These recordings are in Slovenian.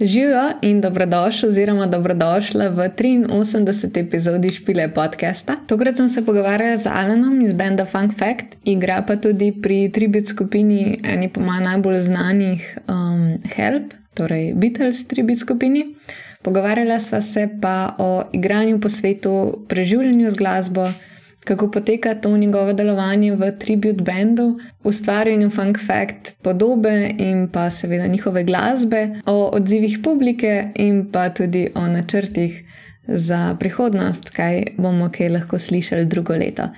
Živijo in dobrodošli, oziroma dobrodošla v 83. epizodi Špile podcasta. Tokrat sem se pogovarjala z Alanom iz Benda Funk Fact, igra pa tudi pri tribut skupini, eni pa ima najbolj znanih um, Help, torej Beatles tribut skupini. Pogovarjala sva se pa o igranju po svetu, preživljanju z glasbo kako poteka to njegovo delovanje v tribut bendu, ustvarjanju funk fact podobe in pa seveda njihove glasbe, o odzivih publike in pa tudi o načrtih za prihodnost, kaj bomo kaj lahko slišali drugo leto.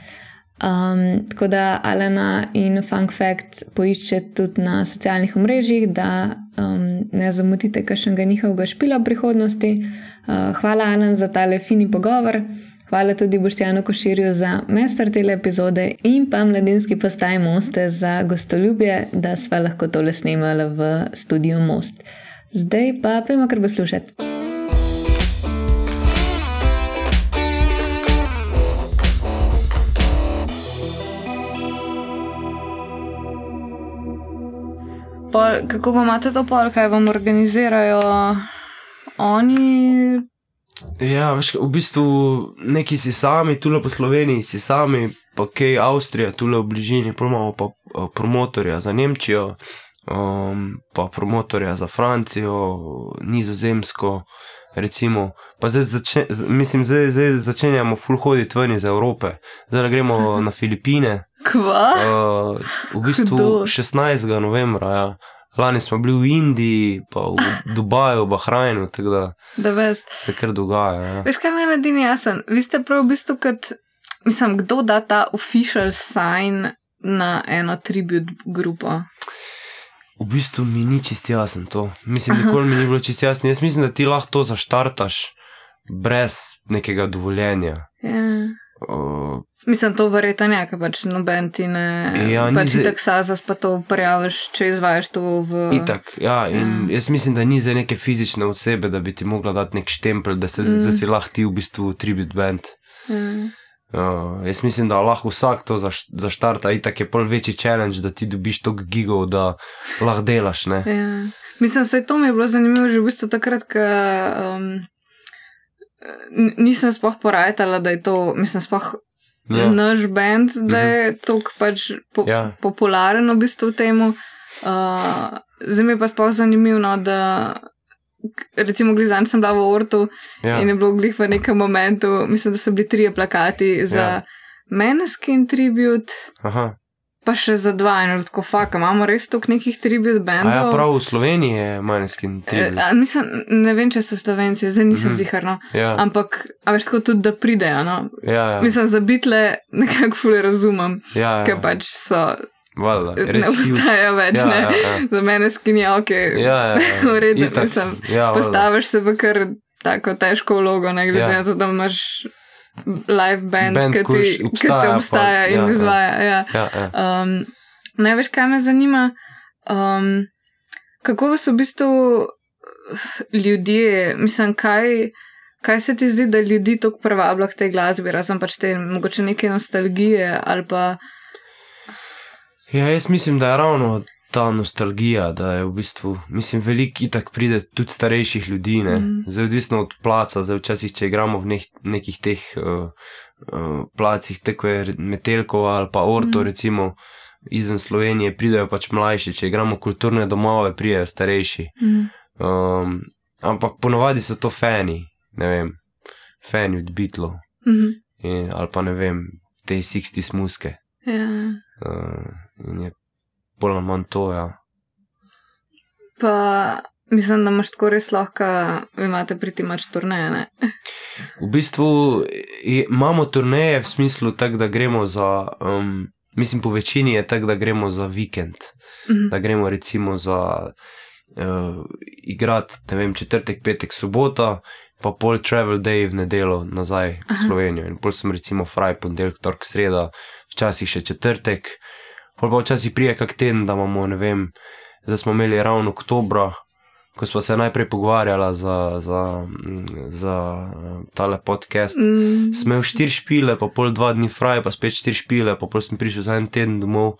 Um, tako da Alena in Funk Fact poiščete tudi na socialnih omrežjih, da um, ne zamotite kakšnega njihovega špila v prihodnosti. Uh, hvala, Alen, za tale fini pogovor. Hvala tudi Boštjanu Koširju za mester tele epizode in pa mladinski postaji Moste za gostoljubje, da sva lahko tole snemala v studiu Most. Zdaj pa pojmo kar poslušati. Pol, kako pa imate to pol, kaj vam organizirajo oni, Ja, veš, v bistvu neki si sami, tukaj po Sloveniji si sami, pa kaj Avstrija, tukaj v bližini, pa imamo pa uh, promotorja za Nemčijo, um, pa promotorja za Francijo, Nizozemsko, recimo. Pa zdaj, začne, mislim, zdaj, zdaj začenjamo full hoditi ven iz Evrope, zdaj gremo na Filipine. Kva? Uh, v bistvu 16. novembra, ja. Lani smo bili v Indiji, pa v Dubaju, v Bahrajnu, tako da, se kar dogaja. Ja. Veš, kaj meni edini jasen? Vi ste prav v bistvu, kot, mislim, kdo da ta official sign na eno tribut grupo? V bistvu mi ni čist jasen to. Mislim, nikoli mi ni bilo čist jasno. Jaz mislim, da ti lahko to zaštartaš brez nekega dovoljenja. Ja. Uh, Mislim, to verjetno je, ker pač noben ti ne. Ja, pač ti tak sazas pa to prijaviš, če izvajaš to v. Itak, ja, in ja. jaz mislim, da ni za neke fizične osebe, da bi ti mogla dati nek štempel, da, se, mm. si lahko ti v bistvu tribut band. Ja. Uh, jaz mislim, da lahko vsak to zaštarta, in tako je pol večji challenge, da ti dobiš toliko gigov, da lahko delaš. Ja. Mislim, da se to mi je bilo zanimivo že v bistvu takrat, ko um, nisem spoh porajala, da je to, mislim, spoh ja. naš bend, da je mhm. tako pač po, ja. popularen v bistvu v tem. Uh, zdaj mi je pa sploh zanimivo, no, da recimo glizan sem bila v Ortu ja. in je bilo glih v nekem momentu, mislim, da so bili trije plakati za ja. Meneskin tribut. Aha pa še za dva, in tako faka, imamo res toliko nekih tribut bendov. Ja, prav v Sloveniji je manjskin tribut. E, mislim, ne vem, če so slovenci, zdaj nisem mm -hmm. ziharno. Ja. Ampak, a veš, tako tudi, da pridejo. No? Ja, ja. Mislim, za bitle nekako fule razumem, ja, ja. ker pač so. Valda, ne obstaja več, ja, ne. Ja, ja. Za mene skinja, ok. Ja, ja, ja. v redu, mislim. Ja, postaviš se v kar tako težko vlogo, ne glede ja. na to, da imaš live band, band ki ti obstaja, obstaja pa, in ja, ja, izvaja. Ja. Ja, ja. Um, Največ, kaj me zanima, um, kako so v bistvu ljudje, mislim, kaj, kaj se ti zdi, da ljudi tako privablja k tej glasbi, razen pač te mogoče neke nostalgije ali pa. Ja, jaz mislim, da je ravno ta nostalgija, da je v bistvu, mislim, veliko itak pride tudi starejših ljudi, ne, mm. zdaj odvisno od placa, zdaj včasih, če igramo v nek, nekih teh uh, uh, placih, tako je Metelkova ali pa Orto, mm. recimo, izven Slovenije, pridejo pač mlajši, če igramo kulturne domove, pridejo starejši. Mm. Um, ampak ponovadi so to fani, ne vem, fani od Beatlov mm -hmm. ali pa ne vem, te 60 muske. Yeah. Uh, bolj ali manj to. Ja. Pa mislim, da imaš tako res lahko, imate priti mač turneje. v bistvu imamo turneje v smislu tak, da gremo za. Um, Mislim, po večini je tako, da gremo za vikend, mm -hmm. da gremo recimo za uh, igrati, ne vem, četrtek, petek, sobota, pa pol travel day v nedelo nazaj Aha. v Slovenijo. In pol sem recimo fraj, ponedeljek, torek, sreda, včasih še četrtek, Pol pa včasih prije kak teden, da imamo, ne vem, zdaj smo imeli ravno oktobra, ko smo se najprej pogovarjali za, za, za tale podcast. Mm. Smo imeli štiri špile, pa pol dva dni fraj, pa spet štiri špile, pa pol sem prišel za en teden domov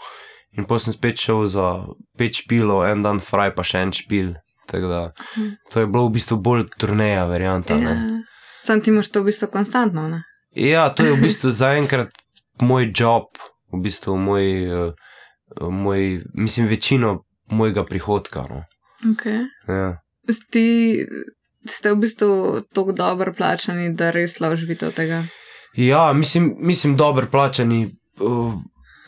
in pol sem spet šel za pet špilov, en dan fraj, pa še en špil. Tako da, to je bilo v bistvu bolj turneja, varianta. Ja. ne. Sam ti imaš to v bistvu konstantno. Ne? Ja, to je v bistvu zaenkrat moj job, v bistvu moj, eh, moj mislim, večino mojega prihodka. No. Okay. Ja. Ti ste v bistvu tako dobro plačani, da res lahko živite od tega. Ja, mislim, mislim dobro plačani. uh,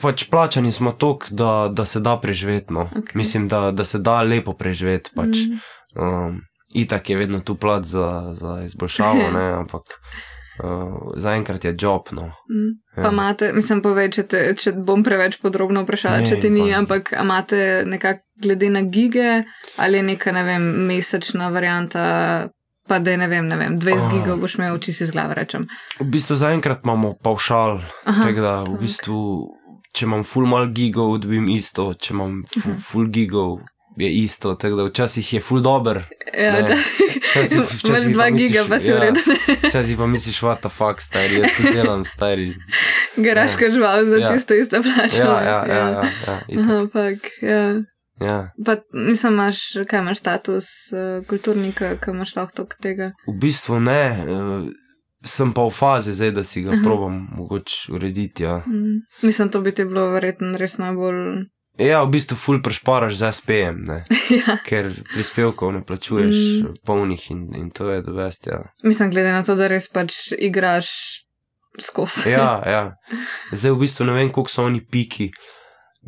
Pač plačani smo tok, da, da se da preživeti. No. Okej. Mislim, da, da se da lepo preživeti. Pač. Mm. Um, itak je vedno tu plat za, za izboljšavo, ne, ampak uh, zaenkrat je job. No. Mm. Ja. Pa imate, mislim, povej, če, te, če bom preveč podrobno vprašala, Ne, če ti ni, pa- ampak imate nekako glede na gige ali neka, ne vem, mesečna varianta, pa da je, ne vem, ne vem 20 Ah. gigov boš imel, če si z glave rečem. V bistvu zaenkrat imamo pavšal, tako da v bistvu, če imam full mal gigov, dobim isto, če imam full, full gigov, je isto. Tako da včasih je full dober, Ja, včasih imaš pa dva misliš, giga, pa si ja. v redu. včasih pa misliš, what the fuck, stari, jaz tu delam, stari. Garaška žival za Ja. tisto isto plačo. Ja, ja, ja, ja, ja, itak, Aha, pak, ja. ja. Pa, mislim, imaš, kaj imaš status uh, kulturnika, ki imaš lahko tega. V bistvu ne, eh, sem pa v fazi zdaj, da si ga Aha. probam mogoče urediti. Ja. Mm. Mislim, to bi ti bilo verjetno res najbolj. Ja, v bistvu full prešparaš z SPM, ja. ker prispevkov ne plačuješ Mm. polnih in, in to je dovest. Ja. Mislim, glede na to, da res pač igraš skozi. Ja, ja. Zdaj v bistvu ne vem, koliko so oni piki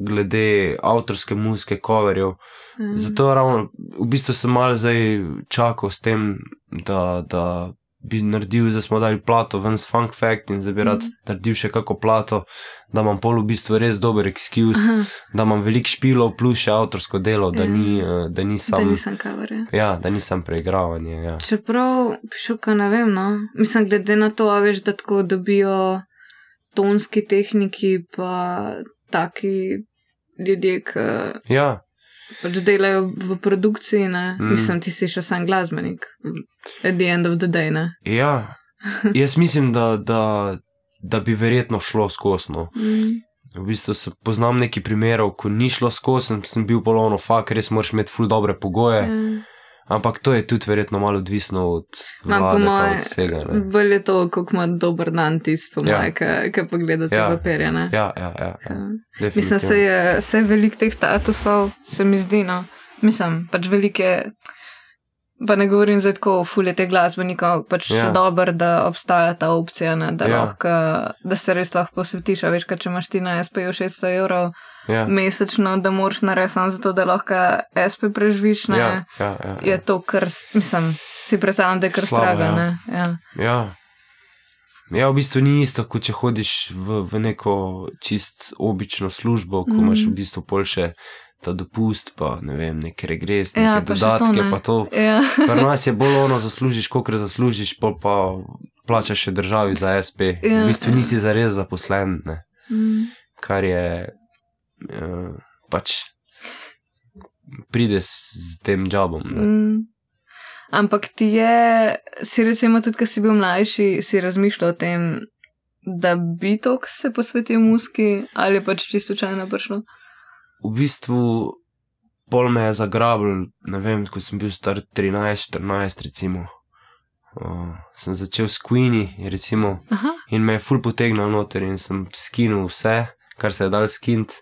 glede avtorske muzike, coverjev. Mm. Zato ravno v bistvu sem malo zdaj čakal s tem, da, da bi naredil, zdaj smo dali plato ven s Funk Fact in zdaj bi rad Mhm. naredil še kako plato, da imam pol v bistvu res dober excuse, Aha, da imam veliko špilov plus še avtorsko delo, da, Ja. ni, eh, da da nisem. nisem cover. Ja. Ja, da nisem preigravanje. Ja. Čeprav, šuka ne vem, no. Mislim, glede na to, a veš, da tako dobijo tonski tehniki, pa taki ljudje, ki ja, pač delajo v produkciji, ne. Mm. Mislim, ti si še sam glasbenik. At the end of the day, ne. ja. Jaz mislim, da, da, da bi verjetno šlo skosno. Mm. V bistvu se poznam nekaj primerov, ko ni šlo skozi, sem, sem bil polovno fak, res moraš imeti ful dobre pogoje. Ja. Ampak to je tudi verjetno malo odvisno od vlade, moje, od vsega. ne. bolj je to, kako ima dober dan tisti, po Ja. moje, ki pogledate Ja. papirje, ne. Ja, ja, ja. ja. Ja. Mislim, se je, se je veliko teh statusov, se mi zdi, no. Mislim, pač velike. Pa ne govorim zdaj tako, fulje teh glasbenikov, pač Ja. dobro, da obstaja ta opcija, ne, da, Ja. lahko, da se res lahko posvetiš. Veš, če imaš ti na SP-ju 600 evrov Ja, mesečno, da moraš narediti samo zato, da lahko SP preživiš, ne, ja, ja, ja, je to kar, mislim, si predstavljam, da je kar straga, ja. Ja. ja. Ja, v bistvu ni isto, kot če hodiš v, v neko čist obično službo, ko mm. Imaš v bistvu pol še ta dopust, pa ne vem, neke Ja, pa še to dodatke, ne. pa to. Ja. Pri nas je bolj ono, zaslužiš, koliko zaslužiš, pol pa plačaš še državi za SP. Ja, v bistvu ja. nisi zares zaposlen, ne. Mm. kar je uh, pač pride s, s tem jobom. ne. Mm. Ampak ti je, si recimo tudi, ko si bil mlajši, si razmišljal o tem, da bi to se posvetil muski ali pač čisto slučajno prišlo. V bistvu pol me je zagrabil, ne vem, ko sem bil star 13-14, recimo. Uh, sem začel s Queenie, recimo, Aha, in me je full potegnil noter in sem skinil vse, kar se je dal skint.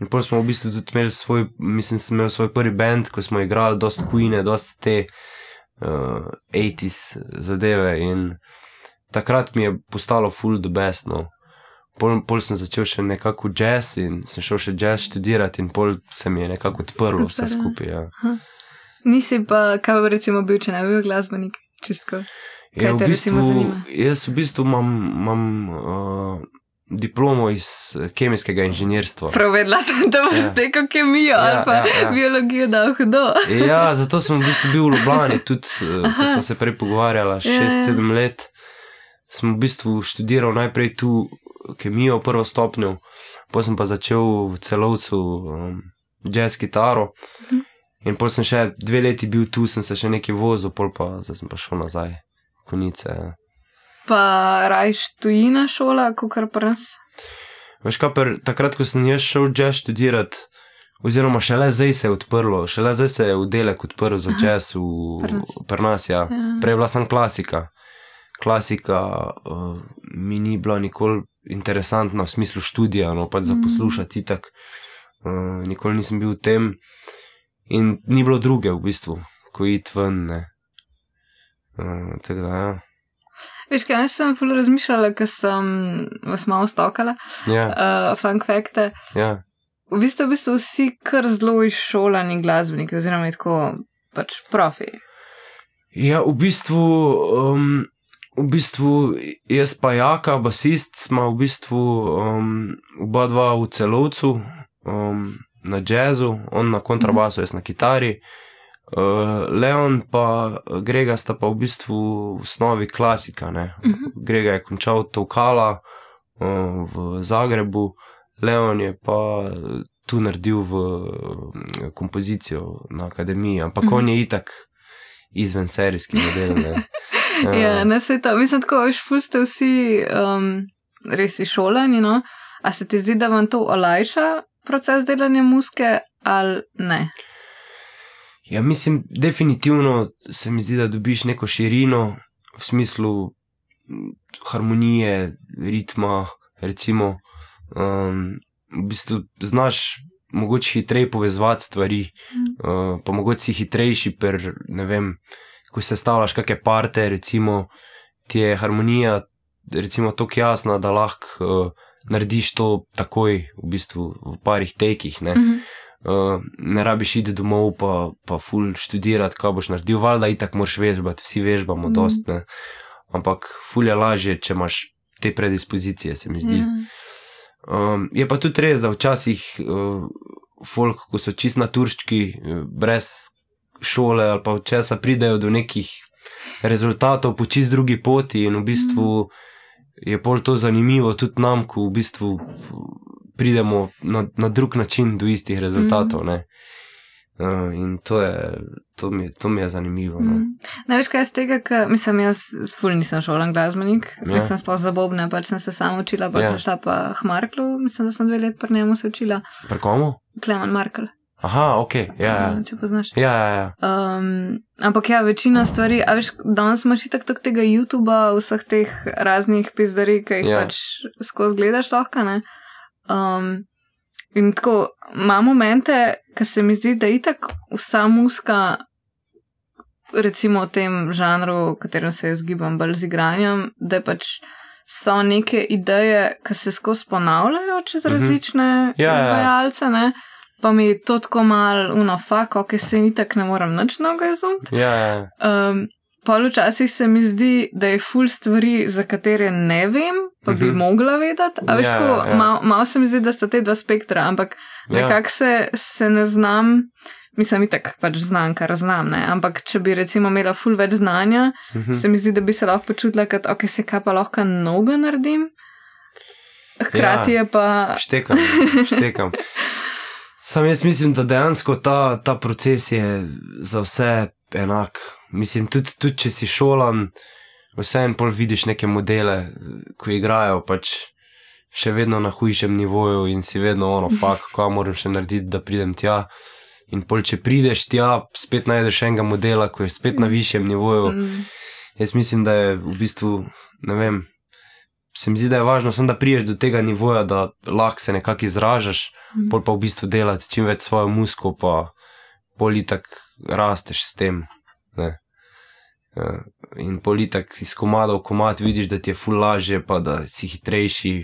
In pol smo v bistvu tudi imeli svoj, mislim, sem imel svoj prvi band, ko smo igrali dost Queene, dost te uh, 80s zadeve in takrat mi je postalo full the best, no. Pol, pol sem začel še nekako jazz in sem šel še jazz študirati in pol se mi je nekako odprlo vse ja. skupaj, ja. nisi pa, kaj bi recimo bil, če ne bi bil glasbenik, čistko. Kaj Ja, v te recimo bistvu- zanima? Jaz v bistvu imam, imam uh, diplomo iz eh, kemijskega inženirstva. Prav vedela sem, da boš Ja. tekel kemijo Ja, ali pa ja, ja. biologijo, da hudo. Ja, zato sem v bistvu bil v Ljubljani, tudi eh, ko sem se prej pogovarjala, Ja, ja. 6-7 let. Sem v bistvu študiral najprej tu kemijo, prvo stopnjo, potem sem pa začel v celovcu um, jazz kitaro. Mhm. In pol sem še dve leti bil tu, sem se še nekaj vozil, pol pa zdaj sem pa šel nazaj, konice. Ja. Pa rajš tujina šola, kot kar pri nas. Veš kaj, per, takrat, ko sem jaz šel jazz študirati, oziroma šele zdaj se je odprlo, šele zdaj se je oddelek odprl za jazz v Pri nas. pri nas. Ja. Ja. Prej je bila samo klasika. Klasika uh, mi ni bila nikoli interesantna v smislu študija, no pač za Mhm. poslušati itak. Uh, nikoli nisem bil v tem in ni bilo druge v bistvu, ko iti ven. ne. Uh, tako da, ja. Veš, kaj jaz sem ful razmišljala, ker sem vas malo stokala, Ja, uh, funk fakte. ja. V bistvu, v bistvu vsi kar zelo izšolani glasbeniki, oziroma tako pač profi. ja, v bistvu. Um, V bistvu jaz pa Jaka, basist, smo v bistvu um, oba dva v celovcu, um, na jazzu, on na kontrabasu, jaz na kitari. Uh, Leon pa Grega sta pa v bistvu v osnovi klasika. Ne? Mhm. Grega je končal Tokala uh, v Zagrebu, Leon je pa tu naredil v um, kompozicijo na akademiji, ampak Mhm. on je itak izven serijski model. Ne? Ja, ne se to, mislim, tako, veš, ful ste vsi um, res izšolani, no? A se ti zdi, da vam to olajša proces delanja muske ali ne? Ja, mislim, definitivno se mi zdi, da dobiš neko širino v smislu harmonije, ritma. Recimo, um, v bistvu znaš mogoče hitreje povezati stvari, uh, pa mogoče si hitrejši, per, ne vem, ko se stavljaš kakšne parte, recimo, ti je harmonija, recimo, tako jasna, da lahko uh, narediš to takoj, v bistvu, v parih tekih. Ne? Mhm. Uh, ne rabiš iti domov, pa, pa ful študirati, kaj boš naredil, valjda itak moraš vežbati, vsi vežbamo, mm. dost, ne. Ampak ful je lažje, če imaš te predispozicije, se mi zdi. Ja. Um, je pa tudi res, da včasih uh, folk, ko so čist naturščki, uh, brez šole ali pa česa, pridejo do nekih rezultatov po čist drugi poti in v bistvu je pol to zanimivo tudi nam, ko v bistvu pridemo na, na drug način do istih rezultatov. Mm. Uh, in to, je, to, mi, to mi je zanimivo. No. Mm. Ne veš, kaj je z tega, ker mislim, jaz ful nisem šolan glasbenik, Ja. ja. nisem sploh za bobne, pač sem se sama učila, pač Ja. ja. sem šla pa k Marklu, mislim, da sem dve let pri njemu se učila, Pri komu? Kleman Markl, Aha, ok, ja, ja. če poznaš. ja, ja, ja. Um, ampak ja, večina stvari, a veš, danes imaš itak tako tega YouTuba, vseh teh raznih pizdarij, ki jih Ja. ja. pač skozi gledaš lahko, ne. Um, in tako, ima momente, ki se mi zdi, da itak vsa muska, recimo v tem žanru, v katerem se jaz gibam bolj z igranjem, da pač so neke ideje, ki se skozi ponavljajo čez Mhm. različne Ja, ja. izvajalce, ne. Pa mi je to tako malo, uno, fuck, ok, se ni tako, ne morem nič noga izumiti. ja, ja. Um, Pol včasih se mi zdi, da je ful stvari, za katere ne vem, pa bi Mhm. mogla vedeti. A veš, Ja, tako, ja. malo mal se mi zdi, da sta te dva spektra, ampak Ja. nekako se, se ne znam, mislim, itak pač znam, kar znam, ne. Ampak če bi recimo imela ful več znanja, Mhm. se mi zdi, da bi se lahko počutila, kot ok, se kaj pa lahko noga naredim. Hkrati ja. je pa. Štekam, štekam. Sam jaz mislim, da dejansko ta, ta proces je za vse enak. Mislim, tudi, tudi če si šolan, vseeno pol vidiš neke modele, ko igrajo pač še vedno na hujšem nivoju in si vedno ono, fak, kaj moram še narediti, da pridem tja. In pol, če prideš tja, spet najdeš enega modela, ko je spet na višjem nivoju. Mm, Jaz mislim, da je v bistvu, ne vem, se mi zdi, da je važno, samo da priješ do tega nivoja, da lahko se nekako izražaš, Mhm. pol pa v bistvu delati čim več svojo musko, pa politak rasteš s tem. Ne. In politak iz komada v komad vidiš, da ti je ful lažje, pa da si hitrejši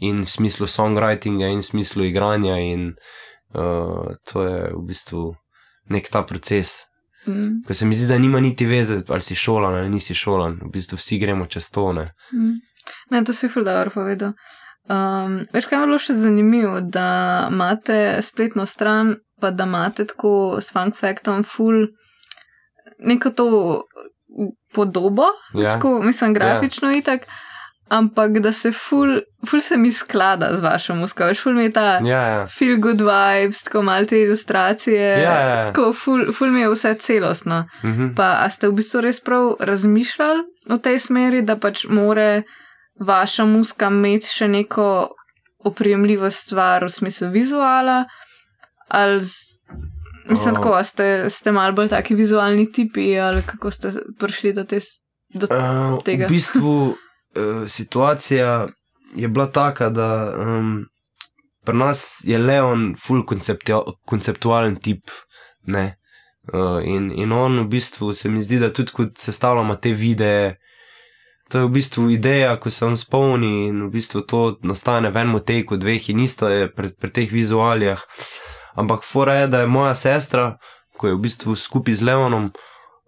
in v smislu songwritinga, in v smislu igranja, in uh, to je v bistvu nek ta proces. mm, Ko se mi zdi, da nima niti veze, ali si šolan ali nisi šolan, v bistvu vsi gremo čez to. Ne? mm. Ne, to si ful dobro povedal. Um, veš, kaj je bilo še zanimivo, da imate spletno stran, pa da imate tako s funk faktom ful neko to podobo, Ja, tako mislim grafično ja. itak, ampak da se ful, ful se mi sklada z vašo musko, veš, ful mi je ta ja, ja. feel good vibes, tako malo te ilustracije, Ja, ja, ja. tako ful, ful mi je vse celostno. Mhm. Pa a ste v bistvu res prav razmišljali v tej smeri, da pač more vaša muska imeti še neko oprijemljivo stvar v smislu vizuala, Ali z, mislim, tako, ste, ste malo bolj taki vizualni tipi, ali kako ste prišli do te. Do, Uh, tega. v bistvu uh, situacija je bila taka, da um, pri nas je Leon full konceptua- konceptualen tip. Ne? Uh, in, in on v bistvu se mi zdi, da tudi ko sestavljamo te videe, to je v bistvu ideja, ko se on spomni in v bistvu to nastane v enem teku, dveh in isto je pri, pri teh vizualijah. Ampak fora je, da je moja sestra, ko je v bistvu skupaj z Leonom,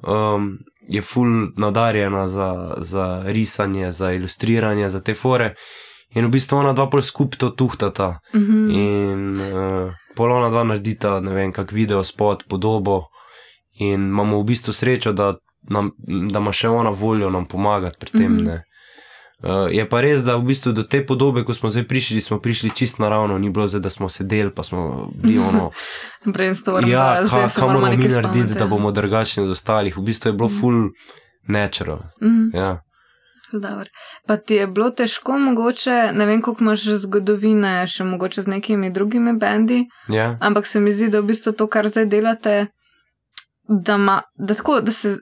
um, je full nadarjena za, za risanje, za ilustriranje, za te fore. In v bistvu ona dva pol skupaj to tuhtata. Mhm. In uh, pol ona dva naredita, ne vem, kak video spot, podobo. In imamo v bistvu srečo, da, nam, da ima še ona voljo nam pomagati pri tem. Mm -hmm. Uh, je pa res, da v bistvu do te podobe, ko smo zdaj prišli, smo prišli čist naravno, ni bilo zdaj, da smo sedeli, pa smo bili ono. Brainstorm, ja, kaj ka moramo moramo mi narediti, da bomo drugačni od ostalih. V bistvu je bilo Mhm. full natural. Mhm. Ja. Dobro. Pa ti je bilo težko, mogoče, ne vem, koliko imaš zgodovine, še mogoče z nekimi drugimi bendi, Ja. ampak se mi zdi, da v bistvu to, kar zdaj delate, da, ma, da, tako, da se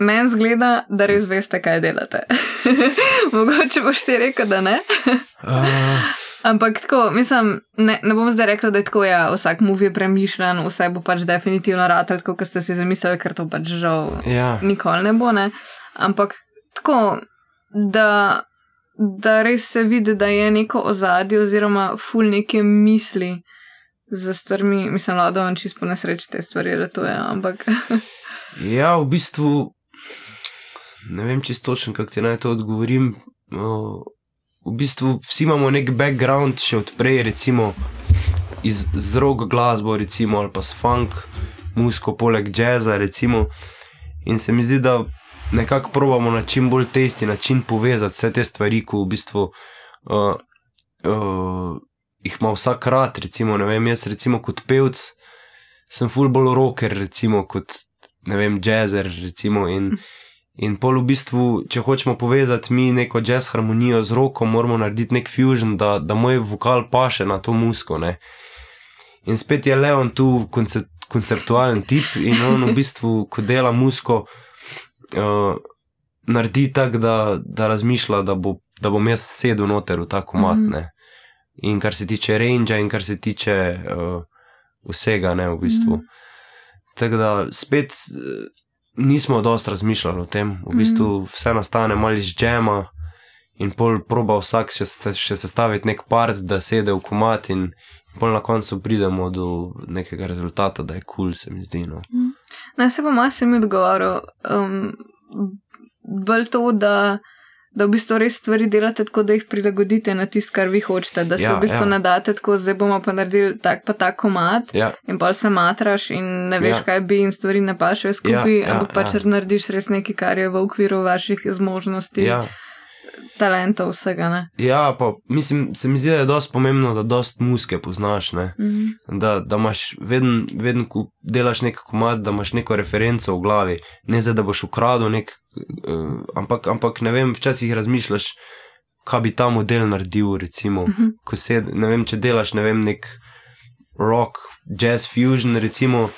meni zgleda, da res veste, kaj delate. mogoče boš ti rekel, da ne. Uh, Ampak tako, mislim, ne, ne bom zdaj rekla, da je tako, ja, vsak move je premišljen, vse bo pač definitivno ratelj, tako kot ste si zamislili, ker to pač žal ja. nikoli ne bo, ne. Ampak tako, da, da res se vidi, da je neko ozadje oziroma ful neke misli za stvarmi. Mislim, da vam čisto po nesreči te stvari ratujejo, ampak ja, v bistvu ne vem čisto točno, kako ti naj to odgovorim. V bistvu vsi imamo nek background še odprej, recimo iz z rock glasbo, recimo, ali pa s funk, muziko, poleg jazza, recimo. In se mi zdi, da nekako probamo na čim bolj testi način povezati vse te stvari, ko v bistvu uh, uh, jih ima vsak rad. Recimo, vem, jaz recimo kot pevc sem full bolj rocker, recimo kot ne vem, jazzer, recimo. In, in pol v bistvu, če hočemo povezati mi neko jazz harmonijo z roko, moramo narediti nek fusion, da, da moj vokal paše na to musko. Ne? In spet je Leon tu koncept, konceptualen tip in on v bistvu, ko dela musko, uh, naredi tako, da, da razmišlja, da, bo, da bom jaz sedel noter v ta komat. Mhm. Mm. In kar se tiče range, in kar se tiče uh, vsega, ne v bistvu. Mm. Tako da spet eh, nismo dosti razmišljali o tem, v bistvu vse nastane malo iz džema. In pol proba vsak še, še sestaviti nek part, da sede v komat, in pol na koncu pridemo do nekega rezultata, da je kul, cool, se mi zdi. No. naj se pa malo sem odgovoril. Um, bolj to, da, da v bistvu res stvari delate tako, da jih prilagodite na tisto, kar vi hočete, da se Ja, v bistvu ja. ne date tako, zdaj bomo pa naredili tak pa tak komat. Ja, In pa se matraš in ne veš, Ja. kaj bi, in stvari ne pašejo skupaj, Ja, ja, ampak pač ja. narediš res nekaj, kar je v okviru vaših zmožnosti, ja, talentov, vsega. Ne? ja, pa mislim, se mi zdi, da je dosti pomembno, da dosti muske poznaš. Ne? Mhm. Da, da imaš vedno, vedno, ko delaš nek komat, da imaš neko referenco v glavi, ne zdaj, da boš ukradel nek, uh, ampak, ampak ne vem, včasih razmišljaš, kaj bi ta model naredil, recimo, Mhm. ko se, ne vem, če delaš, ne vem, nek rock, jazz fusion, recimo,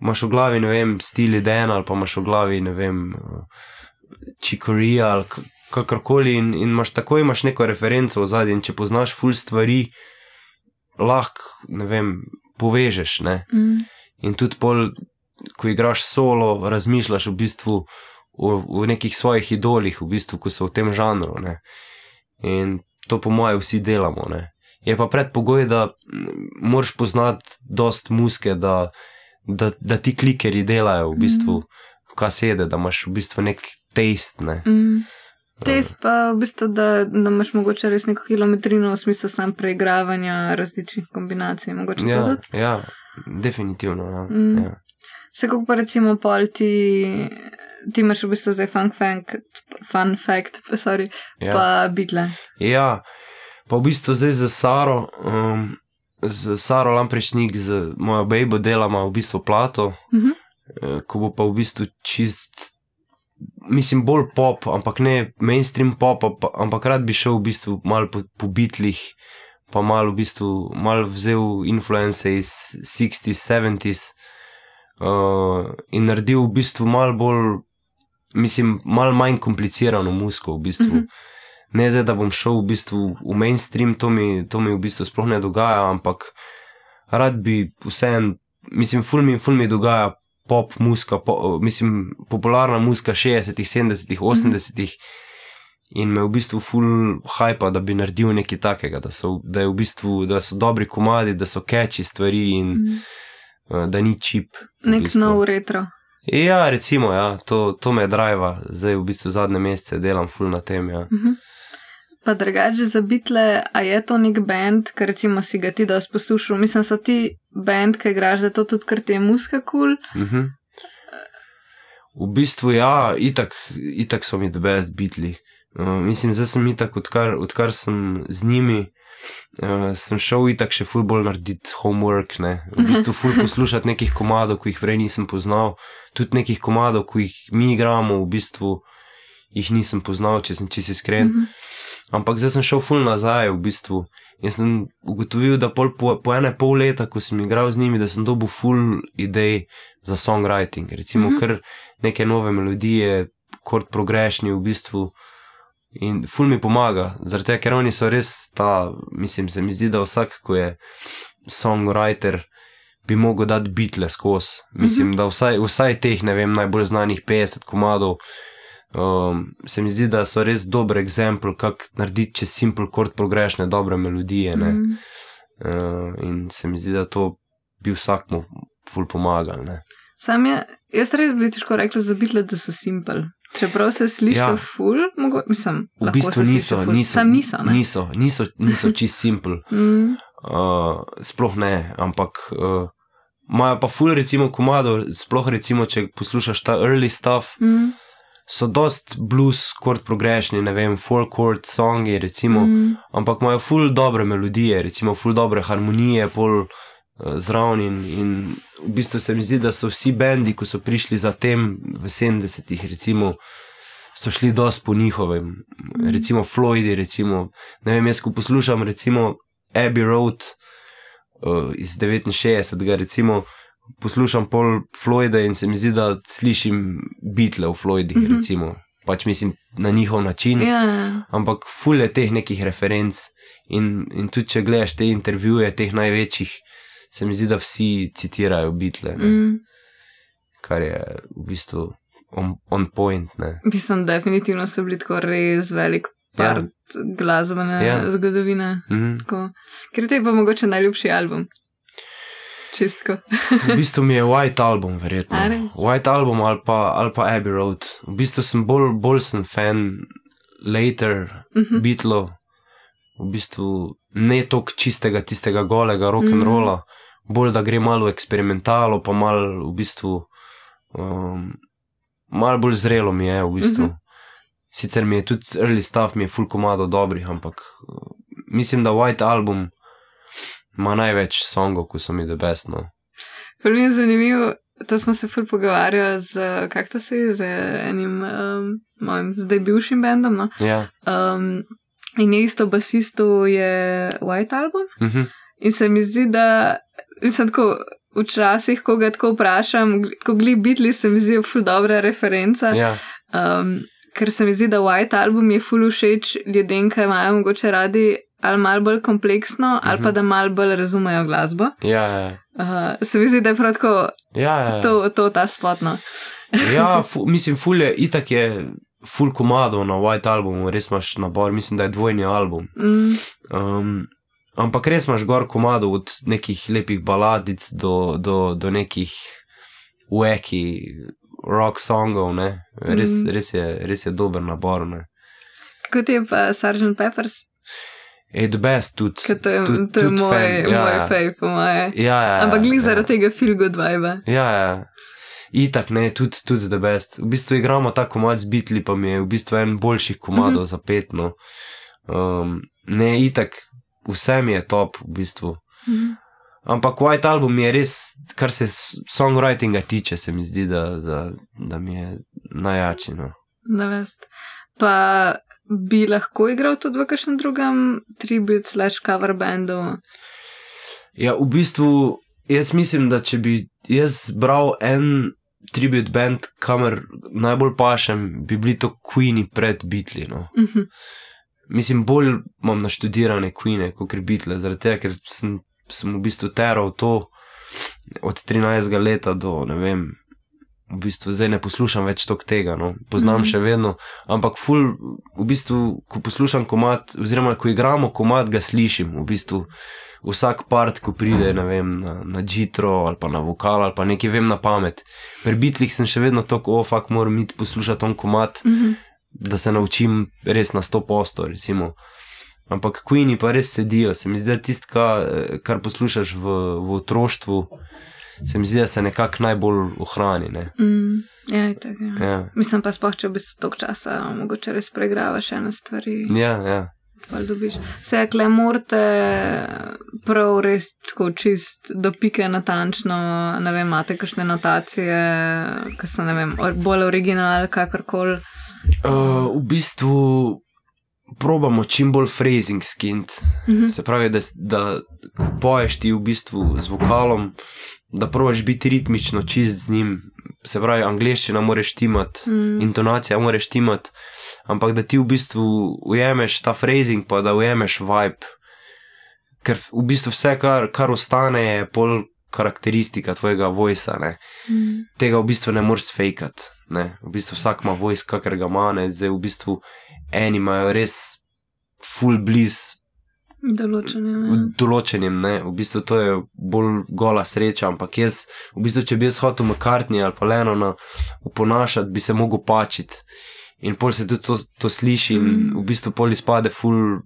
imaš v glavi, ne vem, stili den ali pa imaš v glavi, ne vem, čikorija ali k- kakorkoli in, in imaš takoj imaš neko referenco v zadnji in če poznaš full stvari, lahko, ne vem, povežeš, ne. Mhm. In tudi pol, ko igraš solo, razmišljaš v bistvu o, o nekih svojih idolih, v bistvu, ko so v tem žanru. Ne. In to, po mojem, vsi delamo. Ne. Je pa predpogoj, da mm, moraš poznati dost muske, da, da, da ti klikeri delajo v bistvu Mhm. kasede, da imaš v bistvu nek taste. Ne. Mhm. Test pa v bistvu, da, da imaš mogoče res neko kilometrino v smislu sam preigravanja različnih kombinacij. Mogoče Ja, tudi. ja, definitivno. Ja, Mm. ja. Se kako pa recimo pol ti, ti imaš v bistvu zdaj fun fact, fun fact sorry, Ja. pa bitle. Ja, pa v bistvu zdaj za Saro, um, z Saro Lamprešnik, z mojo bejbo delamo v bistvu plato, Mhm. eh, ko bo pa v bistvu čist, mislim, bolj pop, ampak ne mainstream pop, ampa- ampak rad bi šel v bistvu malo po, po bitlih, pa malo v bistvu mal vzel influence iz 60s, 70s uh, in naredil v bistvu malo bolj, mislim, malo manj komplicirano muziko v bistvu. Mm -hmm. Ne zdaj, da bom šel v bistvu v mainstream, to mi, to mi v bistvu sploh ne dogaja, ampak rad bi vseeno, mislim, ful mi, ful mi dogaja pop muzika, po, mislim, popularna muzika 60-ih, 70-ih, 80-ih. In me v bistvu ful hajpa, da bi naredil nekaj takega, da so, da v bistvu, da so dobri komadi, da so catchy stvari in mm. uh, da ni čip. Nek bistvu. nov retro. Ja, recimo, ja, to, to me driva, zdaj v bistvu zadnje mesece delam ful na tem. Ja. Mm -hmm. Pa drugače za bitle, a je to nek bend, ker recimo si ga ti da poslušal, mislim, so ti bend, ki igraš za to tudi, ker ti je muska kul. Cool. Mm -hmm. V bistvu ja, itak, itak so mi the best bitli. Uh, mislim, da sem itak, odkar, odkar sem z njimi, uh, sem šel itak še ful bolj narediti homework, ne. V bistvu ful poslušati nekih komadov, ki jih prej nisem poznal, tudi nekih komadov, ki jih mi igramo, v bistvu jih nisem poznal, če sem čisto iskren. Mm -hmm. Ampak zdaj sem šel ful nazaj, v bistvu. In sem ugotovil, da pol, po, po ene pol leta, ko sem igral z njimi, da sem dobil ful idej za songwriting. Recimo, mm -hmm. kar neke nove melodije, kort progrešni v bistvu. In ful mi pomaga, zaradi tega, ker oni so res ta, mislim, se mi zdi, da vsak, ko je songwriter, bi mogel dati bitle skozi. Mislim, mm -hmm. da vsaj, vsaj teh, ne vem, najbolj znanih 50 komadov. Um, se mi zdi, da so res dober eksempel, kako narediti čez simple chord progrešne dobre melodije. Mm. Uh, in se mi zdi, da to bi vsakmu ful pomagal. Ne. Sam je, jaz res bi težko rekla za bitle, da so simple. Čeprav se sliši ja. ful, mogo, mislim, v bistvu niso, niso, niso, ne? niso, niso, niso čist simple. mm. uh, sploh ne, ampak. Uh, Imajo pa ful, recimo, komado, sploh recimo, če poslušaš ta early stuff, mm so dost blues, chord progression, ne vem, four chord songi, recimo, mm. ampak imajo full dobre melodije, recimo, full dobre harmonije, pol uh, zraven. In, in v bistvu se mi zdi, da so vsi bendi, ko so prišli za tem v 70-ih, recimo, so šli dost po njihovem, mm. recimo Floydi, recimo, ne vem, jaz ko poslušam, recimo Abbey Road uh, iz 69, recimo poslušam pol Floyda in se mi zdi, da slišim bitle v Floydih, mm -hmm. recimo. Pač mislim na njihov način. Yeah. Ja. Ampak fulje teh nekih referenc. In, in tudi če gledaš te intervjuje, teh največjih, se mi zdi, da vsi citirajo bitle. Mm. Kar je v bistvu on, on point. Ne. Mislim, definitivno so bili tako res velik part ja. glasbene ja. zgodovine. Mm -hmm. Ker te je pa mogoče najljubši album. Čistko. v bistvu mi je White Album, verjetno. White Album ali pa, ali pa Abbey Road. V bistvu sem bolj, bolj sem fan later uh mhm. -huh. Beatlov, v bistvu ne toliko čistega, tistega golega rock and rolla, uh -huh. bolj da gre malo eksperimentalo, pa malo v bistvu. Um, Mal bolj zrelo mi je, v bistvu. Uh mhm. -huh. Sicer mi je tudi early stuff, mi je full komado dobrih, ampak uh, mislim, da White Album ima največ songov, ko so mi the best. No. Prvi je zanimivo, to smo se ful pogovarjali z, kako se je, z enim um, mojim zdaj bivšim bendom. No? Ja. Um, in je isto basistu je White Album. Uh mhm. -huh. In se mi zdi, da mislim tako. Včasih, ko ga tako vprašam, ko gli bitli, se mi zdi ful dobra referenca. Ja. Um, ker se mi zdi, da White Album je ful všeč ljudem, ki imajo mogoče radi ali malo bolj kompleksno, uh -huh. ali pa mhm. da malo bolj razumejo glasbo. Ja, ja. Uh, se mi zdi, da je prav tako ja, ja. to, to ta spotno. ja, fu, mislim, fulje, itak je full komado na White Albumu, res imaš nabor, mislim, da je dvojni album. Mm. Um, ampak res imaš gor komado od nekih lepih baladic do, do, do nekih weki rock songov, res, mm. res, je, res je dober nabor. Ne? Kako ti je pa Sgt. Peppers? The best tudi. To je, tud, to je moj, fan, ja, moj ja. fave, po moje. Ja, ja, Ampak glede ja. zaradi tega feel good vibe. Ja, ja. Itak ne, tudi, tudi the best. V bistvu igramo ta komad z bitli, pa mi je v bistvu en boljših komadov mm -hmm. za petno. Um, ne, itak, vse mi je top, v bistvu. Mm -hmm. Ampak White Album je res, kar se songwritinga tiče, se mi zdi, da, da, da mi je najjači. No. Da, vest. Pa bi lahko igral tudi v kakšnem drugem tribute slash cover bandu. Ja, v bistvu jaz mislim, da če bi jaz bral en tribute band, kamer najbolj pašem, bi bili to Queeni pred Beatli. No. Uh -huh. Mislim, bolj imam naštudirane Queene kot Beatle, zaradi tega, ker sem, sem v bistvu teral to od 13 let do ne vem. V bistvu zdaj ne poslušam več tega, no. poznam mm -hmm. še vedno, ampak ful, v bistvu, ko poslušam komat, oziroma ko igramo komat, ga slišim. V bistvu, vsak part, ko pride vem, na, na Jitro ali pa na vokal ali pa nekaj vem na pamet. Pri bitlih sem še vedno tako, oh, fakt moram iti poslušati on komat, mm -hmm. da se naučim res na sto posto. Recimo. Ampak Queeni pa res sedijo, se mi zdi, da tisto, kar, kar poslušaš v, v otroštvu, se mi zdi, da se nekako najbolj ohrani. Ne? Mm, ja, tako, ja. Ja. Mislim pa, spoh, če bi se toliko časa, mogoče res pregravaš ene stvari. Ja, ja. Vse je kle, morate prav res tako čist do pike natančno, ne vem, imate kakšne notacije, ki so, ne vem, bolj original, kakorkoli. Uh, v bistvu probamo čim bolj phrasing skint. Mm -hmm. Se pravi, da, da poješ ti v bistvu z vokalom, da probaš biti ritmično čist z njim. Se pravi, angliščina moraš timati, mm. intonacija moraš timati ampak da ti v bistvu ujameš ta phrasing, pa da ujameš vibe. Ker v bistvu vse, kar, kar ostane, je pol karakteristika tvojega vojsa. Mm. Tega v bistvu ne moreš fejkati. V bistvu vsak ima vojs, kakor ga ima, ne? zdaj v bistvu eni imajo res full bliz. Določenim. Ja. Določenim, ne. V bistvu to je bolj gola sreča, ampak jaz, v bistvu, če bi jaz hotel McCartney ali pa Lenona oponašati, bi se mogel pačiti. In pol se tudi to, to sliši, in mm. v bistvu pol izpade ful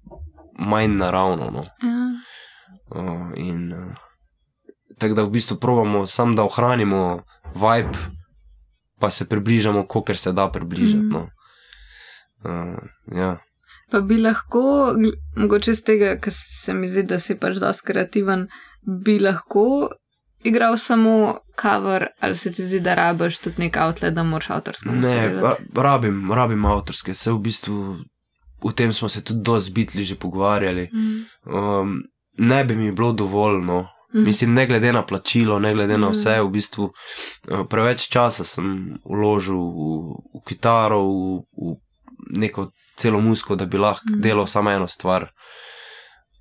manj naravno. No. Ja. Uh, in uh, tako da v bistvu probamo samo, da ohranimo vibe, pa se približamo, koliko se da približati. Mm. No. Uh, ja. Pa bi lahko, mogoče z tega, ker se mi zdi, da si pač dosti kreativen, bi lahko igral samo cover, ali se ti zdi, da rabiš tudi nek outlet, da moraš avtorske muzike? Ne, rabim, rabim avtorske, se v bistvu v tem smo se tudi dosti bitli že pogovarjali. Mm. Um, ne bi mi bilo dovolj, no. Mm. Mislim, ne glede na plačilo, ne glede na mm. vse, v bistvu uh, preveč časa sem vložil v, v kitaro, v, v neko celo musko, da bi lahko mm. delal samo eno stvar.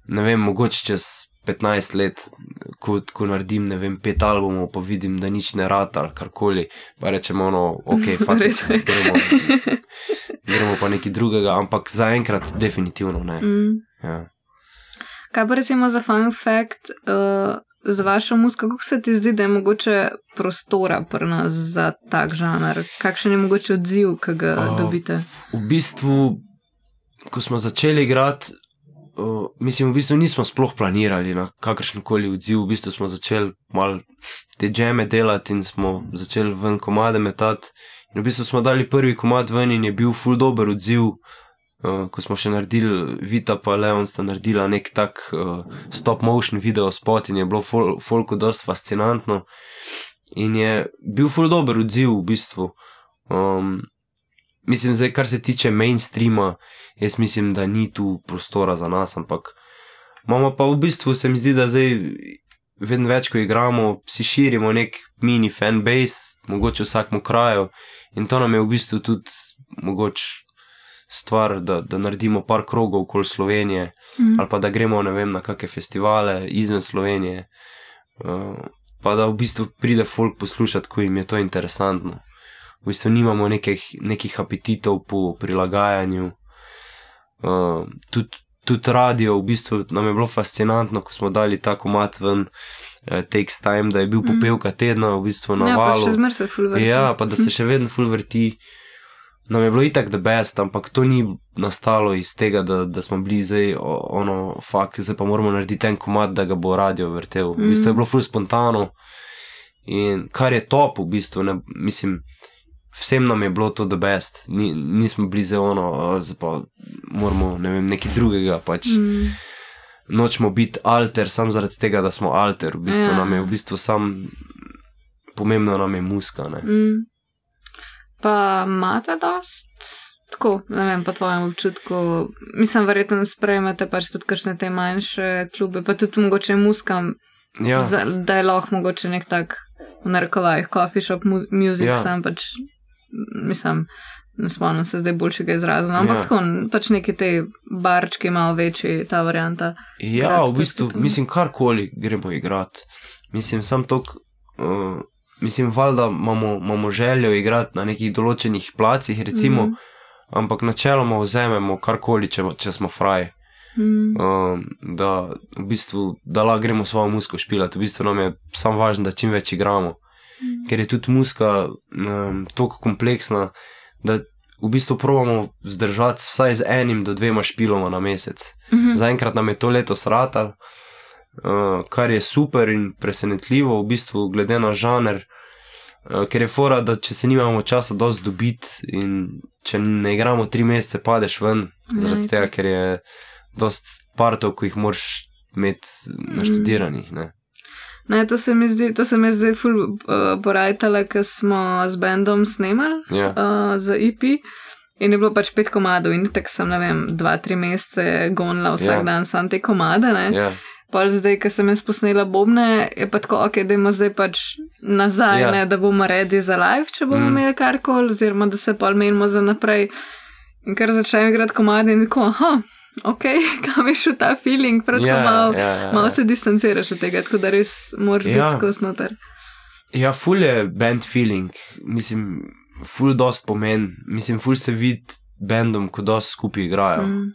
Ne vem, mogoče čez 15 let, ko, ko naredim, ne vem, pet albumov, pa vidim, da nič ne rata ali karkoli, pa rečemo, no, ok, fakt, gremo, gremo pa nekaj drugega, ampak zaenkrat definitivno ne. Mm. Ja. Kaj pa recimo za fun fact, uh, za vašo muziko, kako se ti zdi, da je mogoče prostora pri nas za tak žanr? Kakšen je mogoče odziv, ki ga uh, dobite? V bistvu, ko smo začeli igrati, uh, mislim, v bistvu nismo sploh planirali na kakršen koli odziv. V bistvu smo začeli malo te džeme delati in smo začeli ven komade metati. In v bistvu smo dali prvi komad ven in je bil full dober odziv. Uh, ko smo še naredili, Vita pa Leon sta naredila nek tak uh, stop motion video spot in je bilo fol folko dosti fascinantno. In je bil full dober odziv v bistvu. Um, mislim, zdaj, kar se tiče mainstreama, jaz mislim, da ni tu prostora za nas, ampak imamo pa v bistvu se mi zdi, da zdaj vedno več, ko igramo, si širimo nek mini fanbase, mogoče v vsakem kraju in to nam je v bistvu tudi mogoče. Stvar, da, da naredimo par krogov okoli Slovenije, mm. ali pa da gremo vem, na kakšne festivale izven Slovenije, uh, pa da v bistvu pride folk poslušati, ko jim je to interesantno v bistvu nimamo nekih, nekih apetitov po prilagajanju. Uh, tudi, tudi radio, v bistvu nam je bilo fascinantno, ko smo dali ta komat ven, uh, Takes Time, da je bil mhm. popevka tedna, v bistvu na valu. Ja, pa da se še vedno full vrti. Nam je bilo itak the best, ampak to ni nastalo iz tega, da, da smo bili zdaj, ono, fakt, zdaj pa moramo narediti en komat, da ga bo radio vrtel. V bistvu je mhm. bilo full spontano in kar je top, v bistvu, ne, mislim vsem nam je bilo to the best, Ni, nismo bili za ono, zdaj pa moramo ne vem, nekaj drugega. Pač. Mm. Nočemo biti alter, samo zaradi tega, da smo alter, v bistvu ja. nam je v bistvu sam, pomembno nam je muska. Mm. Pa imate dost tako, ne vem, po tvojem občutku, mislim, verjetno sprejmete pač tudi kakšne te manjše klube, pa tudi mogoče muskam, Ja, za, da je lahko mogoče nek tak, v narekovajih, coffee shop mu music, Ja. sam pač, mislim, ne spomnim se zdaj boljšega izraza, no, ampak Ja. tako, pač neki te barčki, malo večji, ta varianta. ja Krat, v bistvu, mislim, karkoli gremo igrati. Mislim, sam to, uh, mislim, valjda imamo, imamo željo igrati na nekih določenih placih, recimo, mm. -hmm. ampak načeloma vzamemo karkoli, če, če smo fraji. Mm. um, da, v bistvu, da lahko gremo svojo musko špilati. V bistvu nam je samo važno, da čim več igramo. Mm. Ker je tudi muska um, tako kompleksna, da v bistvu probamo vzdržati vsaj z enim do dvema špiloma na mesec. Mhm. Zaenkrat nam je to leto sratal, uh, kar je super in presenetljivo, v bistvu, glede na žanr. Uh, ker je fora, da če se nimamo časa dosti dobiti in če ne igramo tri mesece, padeš ven, zaradi Ja, tega, itak. ker je dosti partov, ki jih moraš imeti naštudiranih. Ne? Ne, to se mi zdi, to se mi zdi ful uh, porajtale, ker smo z bendom snemali Ja, uh, za IP. In je bilo pač pet komadov, in tako sem, ne vem, dva, tri mesece gonila vsak Ja. ja. dan sam te komade. Ne? ja, Pol zdaj, ko sem jaz posnela bobne, je pa tako, ok, da imamo zdaj pač nazaj, Ja. ne, da bomo redi za live, če bomo Mm. imeli karkoli, oziroma da se pol menimo za naprej. In kar začnem igrati komade in tako, aha, ok, kam je šel ta feeling, prav tako ja, malo. ja, ja, Malo ja. se distanciraš od tega, tako da res moraš Ja. biti skozi noter. ja, ful je band feeling, mislim, ful dost pomen, mislim, ful se vidi bendom, ko dost skupaj igrajo. Mm.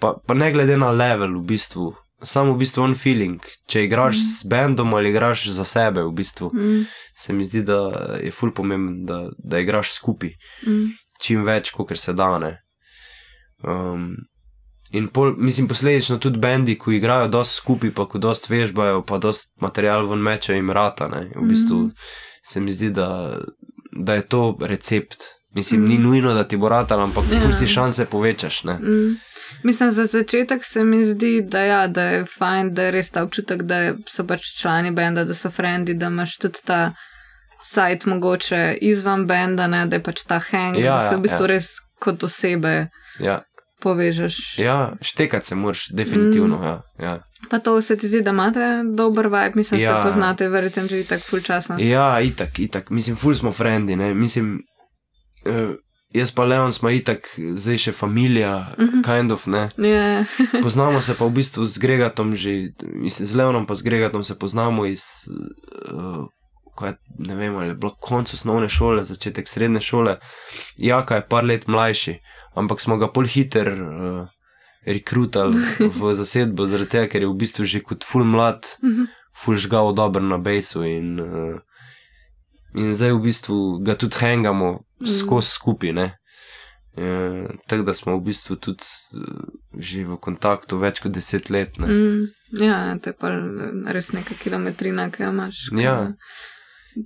Pa, pa ne glede na level, v bistvu. Samo v bistvu on feeling. Če igraš mm. s bendom ali igraš za sebe, v bistvu, Mm. se mi zdi, da je ful pomemben, da, da igraš skupaj. Mm. čim več, kot se da. Um, in pol, mislim, posledično tudi bendi, ko igrajo dosti skupaj, pa ko dosti vežbajo, pa dosti material ven mečejo in rata. Ne. V bistvu Mhm. se mi zdi, da, da je to recept. Mislim, Mhm. ni nujno, da ti bo ratal, ampak Ja. ful si šanse povečaš. Ne. Mm. Mislim, za začetek se mi zdi, da, ja, da je fajn, da je res ta občutek, da so pač člani benda, da so frendi, da imaš tudi ta sajt mogoče izvan benda, ne, da je pač ta hang, Ja, da se ja, v bistvu ja. res kot osebe Ja, povežeš. ja štekati se moraš, definitivno. Mhm. Ja, ja. Pa to se ti zdi, da imate dober vibe, mislim, Ja. se poznate, verjetno že tako full časa. Ja, itak, itak. Mislim, ful smo frendi, ne. Mislim, uh, jaz pa Leon smo itak, zdaj še familija, Mhm. kind of, ne. Ja, Poznamo se pa v bistvu z Gregatom že, mislim, z Leonom pa z Gregatom se poznamo iz, uh, kaj, ne vem, ali je bilo konec osnovne šole, začetek srednje šole. Jaka je par let mlajši, ampak smo ga pol hiter uh, rekrutali v zasedbo, zaradi tega, ker je v bistvu že kot full mlad, Mhm. full žgal dober na bejsu in, uh, in zdaj v bistvu ga tudi hangamo skozi skupaj, ne. E, tako da smo v bistvu tudi eh, že v kontaktu več kot deset let. Ne. mm, ja, to je pa res neka kilometrina, ki jo imaš. ko- Ja.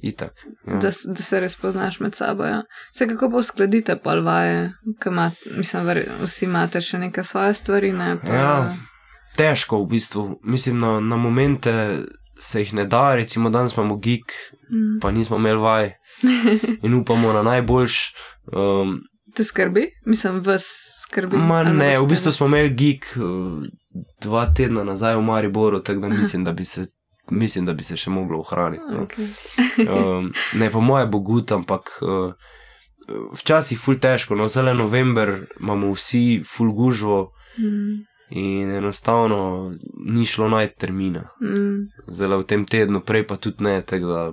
Itak. Ja. da, da se res poznaš med sabo. Ja. Se kako pa uskladite pol vaje, ima, mislim, ver, vsi imate še neke svoje stvari. Ne, pa, Ja. Težko v bistvu, mislim, na, na momente se jih ne da, recimo danes imamo gig, Mm. pa nismo imeli vaj in upamo na najboljš. Um, Te skrbi, mislim, vas skrbi. Ma ne, v bistvu smo imeli gig uh, dva tedna nazaj v Mariboru, tako da mislim, da bi se. Mislim, da bi se še moglo ohraniti. No. Okay. Um, ne, po moje bo gut, ampak uh, včasih ful težko. No, le november imamo vsi ful gužvo Mm. In enostavno ni šlo najti termina. Mm. Zdaj v tem tednu, prej pa tudi ne. tako Da,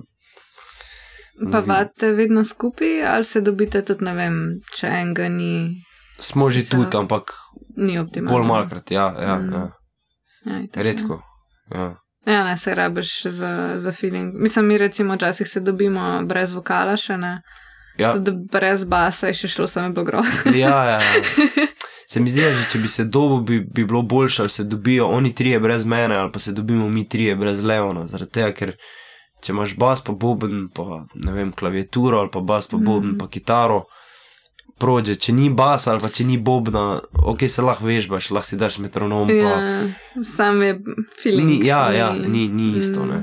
Pa vate vedno skupaj, ali se dobite tudi, ne vem, če enega ni, smo že Se- tudi, ampak ni optimalno. bolj malkrat, ja, ja, Mm. ja. Ja, itak, redko. Ja. Ja. ja, ne se rabiš za, za feeling. Mislim, mi recimo včasih se dobimo brez vokala še ne. Ja. Tudi brez basa je še šlo, samo je bilo grozno. Ja, ja, ja. Se mi zdi, da če bi se dobil, bi, bi bilo boljše, ali se dobijo oni trije brez mene, ali pa se dobimo mi trije brez Leona. Zaradi tega, ker če imaš bas, pa boben, pa ne vem, klaviaturo, ali pa bas, pa boben, Mhm. pa kitaro, prođe. Če ni bas, ali pa če ni bobna, ok, se lahko vežbaš, lahko si daš metronom. Pa, Ja, sam je feeling. ni, ja, ja, ni, ni isto. Mm. Ne.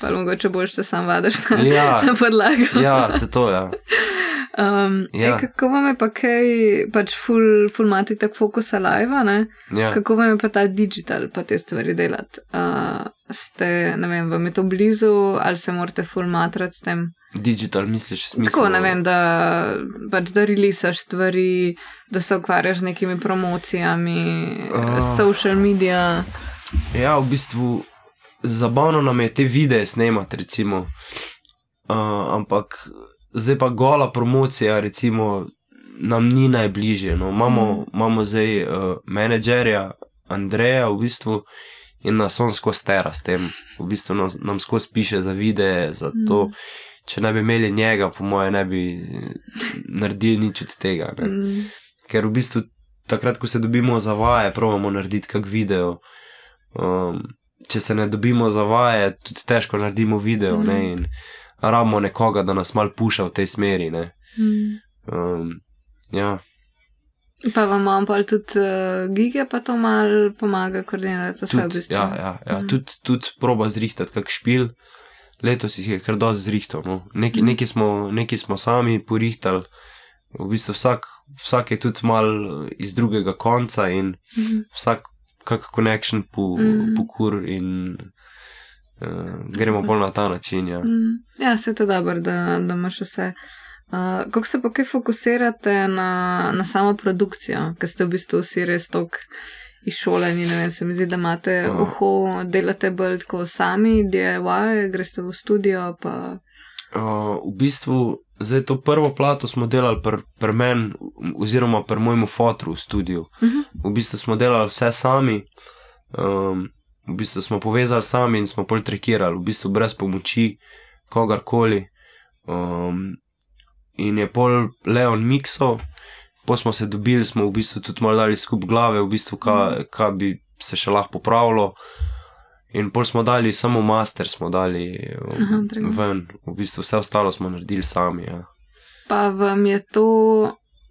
Pa mogoče boš, če sam vadiš na, Ja. na podlago. Ja, se to, ja. Um, ja. ej, kako vam je pa kaj, pač full, full mati tak fokus live, ne? Ja. Kako vam je pa ta digital, pa te stvari delati? Uh, ste, ne vem, vam je to blizu ali se morate full matrati s tem? Digital, misliš, smisel? Tako, ne vem, da, pač, da releasaš stvari, da se ukvarjaš z nekimi promocijami, uh. social media. Ja, v bistvu zabavno nam je te videe snemati, recimo. Uh, ampak zdaj pa gola promocija, recimo, nam ni najbližje. No. Imamo, mm. imamo zdaj uh, menedžerja Andreja, v bistvu, in nas on skozi tera s tem, v bistvu nas, nam skozi piše za videe, za to. Mm. Če ne bi imeli njega, po mojem, ne bi naredili nič od tega. Mm. Ker v bistvu takrat, ko se dobimo za vaje, pravimo narediti kak video. Um, če se ne dobimo za vaje, tudi težko naredimo video. Mm. Ne, rabimo nekoga, da nas mal puša v tej smeri. Mm. Um, ja. Pa vam imamo pa tudi uh, gige, pa to mal pomaga koordinirati vse v bistvu. Ja, ja, ja. Mm. tudi tud proba zrihtati kak špil. Letos jih je kar dosti zrihtal. No. Neki, mm. neki, smo, neki smo sami porihtali, v bistvu vsak, vsak je tudi mal iz drugega konca in mm. vsak kak konekšen po, mm. po kur in Uh, gremo bolj na ta način. Ja, mm, ja se je to dobro, da, da imaš vse. Uh, kako se pa kaj fokusirate na, na samo produkcijo, ker ste v bistvu vsi res tok iz šole in ne vem, se mi zdi, da imate uh. uho, delate bolj tako sami, DIY, greste v studio. Pa... Uh, v bistvu, zdaj to prvo plato smo delali pri pr meni, oziroma pri mojemu fotru v studiu. Uh mhm. -huh. V bistvu smo delali vse sami. Um, v bistvu smo povezali sami in smo poltrekirali, v bistvu brez pomoči kogarkoli. Um, in je pol Leon Mikso, po smo se dobili, smo v bistvu tudi malo dali skup glave, v bistvu, kaj ka bi se še lahko popravilo. In pol smo dali samo master, smo dali um, Aha, ven, v bistvu vse ostalo smo naredili sami. Ja. Pa vam je to,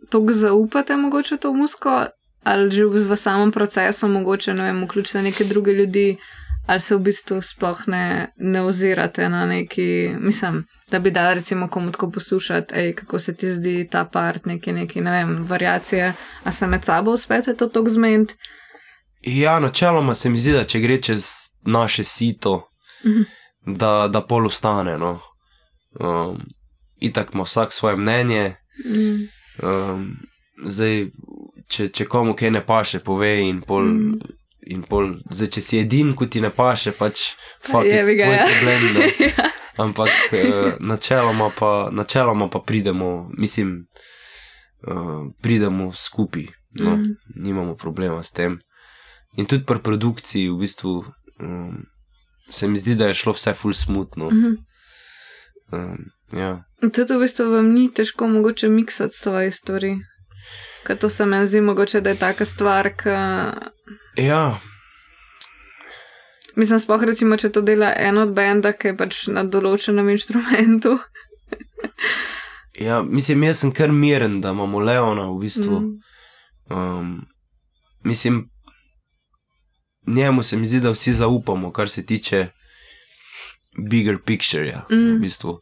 to zaupate, mogoče to musko, ali že v, samem procesu, mogoče ne vem, vključiti neke druge ljudi, ali se v bistvu sploh ne, ne ozirate na neki, mislim, da bi dal recimo komu tako poslušati, ej, kako se ti zdi ta part, neki, neki, ne vem, variacije, a se med sabo uspete to tako zmeniti. Ja, načeloma se mi zdi, da če gre čez naše sito, mhm. da, da pol ostane. No. Um, Itak ima vsak svoje mnenje. Mhm. Um, zdaj, če, če komu kaj ne paše, pove in pol. Mm. In pol, zdaj, če si edin, kot ti ne paše, pač je ja. problem. ja. Ampak eh, načeloma, pa, načeloma pa pridemo, mislim, eh, pridemo skupaj, no, mm. nimamo problema s tem. In tudi pri produkciji, v bistvu, um, se mi zdi, da je šlo vse ful smutno. Mm -hmm. um, ja. Tudi v bistvu vam ni težko mogoče miksati svoje stvari. Ker to se mi zdi mogoče, da je taka stvar. Ka... Ja. Mislim, spoh recimo, če to dela en od benda, ki je pač na določenem inštrumentu. ja, mislim, jaz sem kar miren, da imamo Leona v bistvu. Mm. Um, mislim, njemu se mi zdi, da vsi zaupamo, kar se tiče bigger picture. -ja, mm. v bistvu.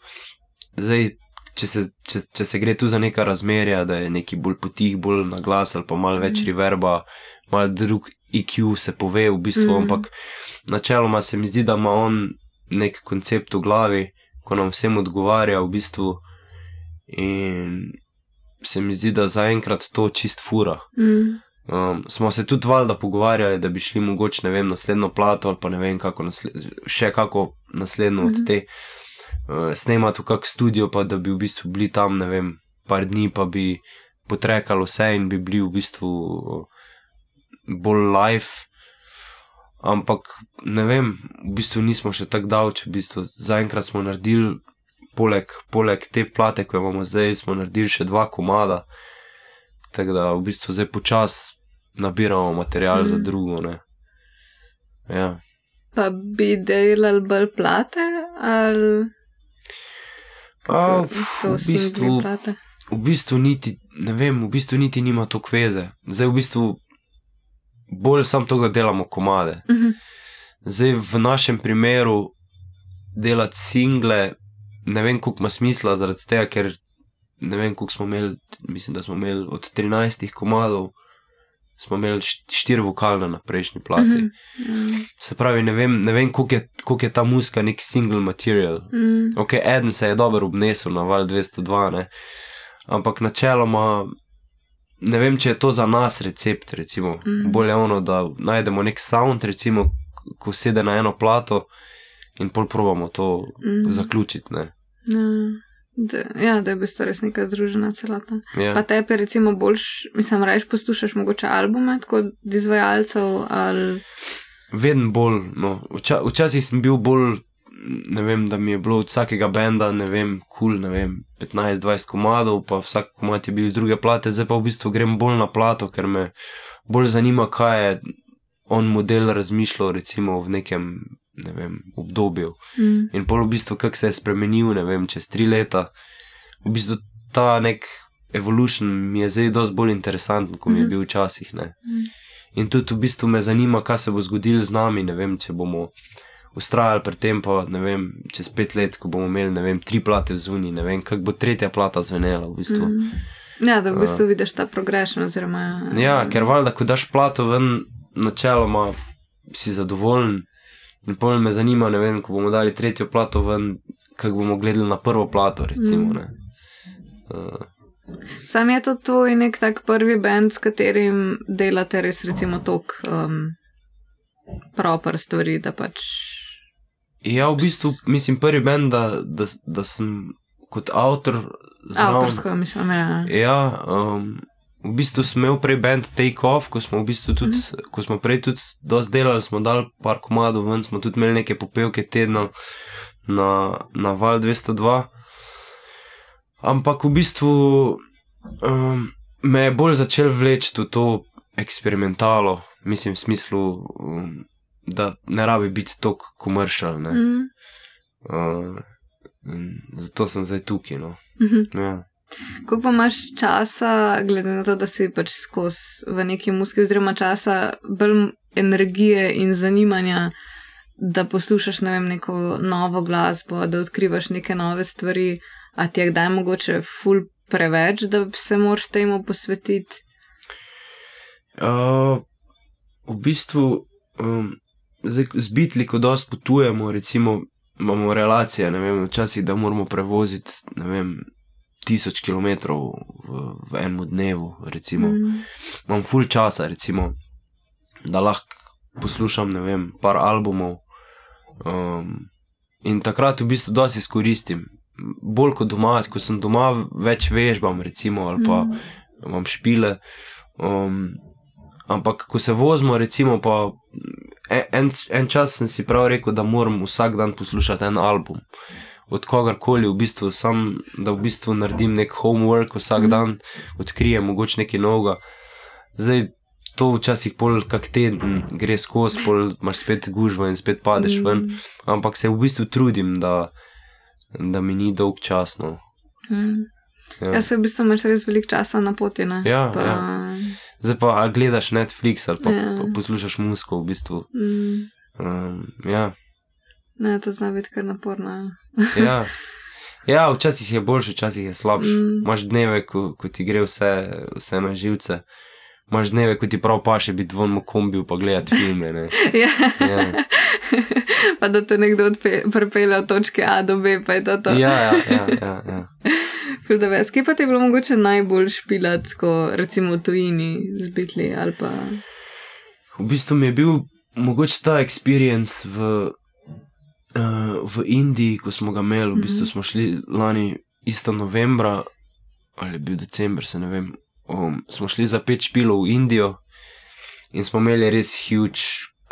Zdaj, če se, če, če se gre tu za neka razmerja, da je neki bolj potih, bolj na glas ali pa malo več mm. reverba, malo drug IQ se pove v bistvu, mm. ampak načeloma se mi zdi, da ima on nek koncept v glavi, ko nam vsem odgovarja v bistvu. In se mi zdi, da zaenkrat to čist fura. Mm. Um, smo se tudi valjda pogovarjali, da bi šli mogoče, ne vem, naslednjo plato ali pa ne vem, kako nasled, še kako naslednjo mm. od te uh, snemati v kak studio, pa da bi v bistvu bili tam, ne vem, par dni, pa bi potrekalo vse in bi bili v bistvu uh, bolj live. Ampak ne vem, v bistvu nismo še tako davči, v bistvu zaenkrat smo naredili, poleg, poleg te plate, ko imamo zdaj, smo naredili še dva komada. Tako da v bistvu zdaj počasi nabiramo material mm. za mhm. drugo. Ja. Pa bi delali bolj plate ali. A, v, bistvu, v bistvu niti, ne vem, v bistvu niti nima to kveze. Zdaj v bistvu bolj sam to, da delamo komade. Uh mhm. -huh. Zdaj v našem primeru delati single, ne vem, koliko ima smisla, zaradi tega, ker ne vem, koliko smo imeli, mislim, da smo imeli od 13 komadov, smo imeli št- štiri vokalne na prejšnji plati. Mhm. Ja. Se pravi, ne vem, ne vem koliko, je, koliko je ta muska nek single material. Mm. Ok, eden se je dobro obnesel na val 202, ne? ampak načeloma ne vem, če je to za nas recept. Recimo. Mhm. Bolje je ono, da najdemo nek sound, recimo, ko sede na eno plato in pol probamo to Mhm. zaključiti. Ne? Ja. Da, ja, da je v bistvu res neka združena celota. Ja. Pa tebi, recimo, boljš, mislim, rajš poslušaš mogoče albume, tako od izvajalcev ali. Vedno bolj. No. Vča, včasih sem bil bolj, ne vem, da mi je bilo od vsakega benda, ne vem, kul, cool, ne vem, 15-20 komadov, pa vsak komad je bil iz druge plate, zdaj pa v bistvu grem bolj na plato, ker me bolj zanima, kaj je on model razmišljal, recimo v nekem. Vem, obdobju. Mm. In pol v bistvu, kako se je spremenil, ne vem, čez tri leta. V bistvu ta nek evolution mi je zdaj dosti bolj interesanten, kot mi je Mhm. bil včasih. Ne. Mm. In tudi v bistvu me zanima, kaj se bo zgodilo z nami. Ne vem, če bomo ustrajali pri tem, pa ne vem, čez pet let, ko bomo imeli, ne vem, tri plate v zuni, ne vem, kako bo tretja plata zvenela v bistvu. Mm. Mm. Ja, da v bistvu vidiš ta progression. Oziroma, Ja, ker valjda, ko daš plato ven, načeloma si zadovoljen. In pol me zanima, ne vem, ko bomo dali tretjo plato ven, kako bomo gledali na prvo plato, recimo. Mm. Ne. Uh, Sam je to tvoj nek tak prvi bend, s katerim delate res, recimo, tok um, proper stvari, da pač. ja, v bistvu mislim prvi bend, da, da, da sem kot avtor zraven- Avtorsko, mislim, ja. Ja, um, v bistvu sem imel prej band Take Off, ko smo v bistvu tudi, mm. ko smo prej tudi dosti delali, smo dali par komadov ven, smo tudi imeli neke popevke tedna na, na val 202. Ampak v bistvu um, me je bolj začel vleči v to eksperimentalo, mislim v smislu, um, da ne rabi biti tako komercial. Mm. Uh, in zato sem zdaj tukaj. No. Mhm. Ja. Koliko pa imaš časa, glede na to, da si pač skozi v neki muski, oziroma časa, bolj energije in zanimanja, da poslušaš ne vem, neko novo glasbo, da odkrivaš neke nove stvari, a ti je kdaj mogoče ful preveč, da se moraš temu posvetiti? Uh, v bistvu um, zdaj, z bitli, ko dosti potujemo, recimo, imamo relacije, ne vem, včasih, da moramo prevoziti, ne vem, tisoč kilometrov v, v enem dnevu, recimo. Mm. Imam full časa, recimo, da lahko poslušam, ne vem, par albumov. Um, in takrat v bistvu dosti izkoristim. Bolj kot doma, ko sem doma, več vežbam, recimo, ali pa Mm. imam špile. Um, ampak, ko se vozimo, recimo, pa en, en čas sem si prav rekel, da moram vsak dan poslušati en album. Od kogarkoli, v bistvu, sam, da v bistvu naredim nek homework vsak Mhm. dan, odkrijem mogoče nekaj novega. Zdaj, to včasih pol kak teden gre skozi, pol imaš spet gužvo in spet padeš ven, Mm. ampak se v bistvu trudim, da, da mi ni dolg čas. No. Mm. Ja. Ja, se v bistvu imaš res veliko časa na poti. Ne? Ja, pa, ja. Zdaj pa gledaš Netflix ali pa, ja. pa poslušaš muziko, v bistvu. Mm. Um, ja, Ne, to zna biti kar naporno. ja. ja, včasih je boljše, včasih je slabše. Mm. Imáš dneve, ko, ko ti gre vse, vse na živce. Imáš dneve, ko ti prav paše biti von v kombiju pa gledati filme. Ja. Ja. pa da te nekdo pripelje od točke A do B, pa je to to. Ja, ja, ja, ja, ja. Ful da ves. Kje pa ti je bilo mogoče najbolj špilat, ko recimo v tujini z bitli ali pa. V bistvu mi je bil mogoče ta experience v, uh, v Indiji, ko smo ga imeli. V bistvu Mhm. smo šli lani isto novembra, ali je bil decembr, se ne vem. Um, smo šli za pet špilov v Indijo in smo imeli res huge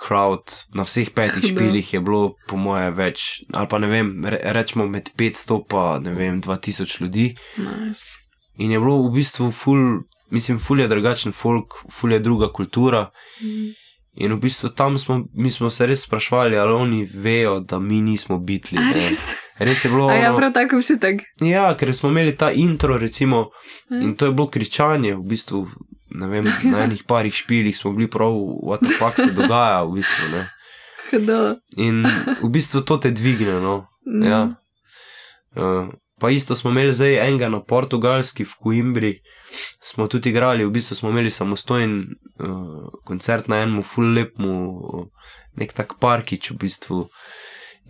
crowd. Na vseh petih špilih je bilo, po moje, več, ali pa ne vem, re, rečemo med 500 pa ne vem, 2000 ljudi. Nice. In je bilo v bistvu full, mislim, full je drugačen folk, full je druga kultura. Mm. In v bistvu tam smo, mi smo se res sprašvali, ali oni vejo, da mi nismo bitli. A res? Res je bilo. Ja, ono- prav tako tak. ja, ker smo imeli ta intro, recimo, Ja. in to je bilo kričanje, v bistvu, ne vem, na enih parih špilih smo bili prav, what the fuck se dogaja, v bistvu. Ne. Hdo. In v bistvu to te dvigne, no. Mm. Ja. Uh, Pa isto smo imeli zdaj enega na portugalski v Coimbri, smo tudi igrali, v bistvu smo imeli samostojen uh, koncert na enem full lepmu, uh, nek tak parkič v bistvu.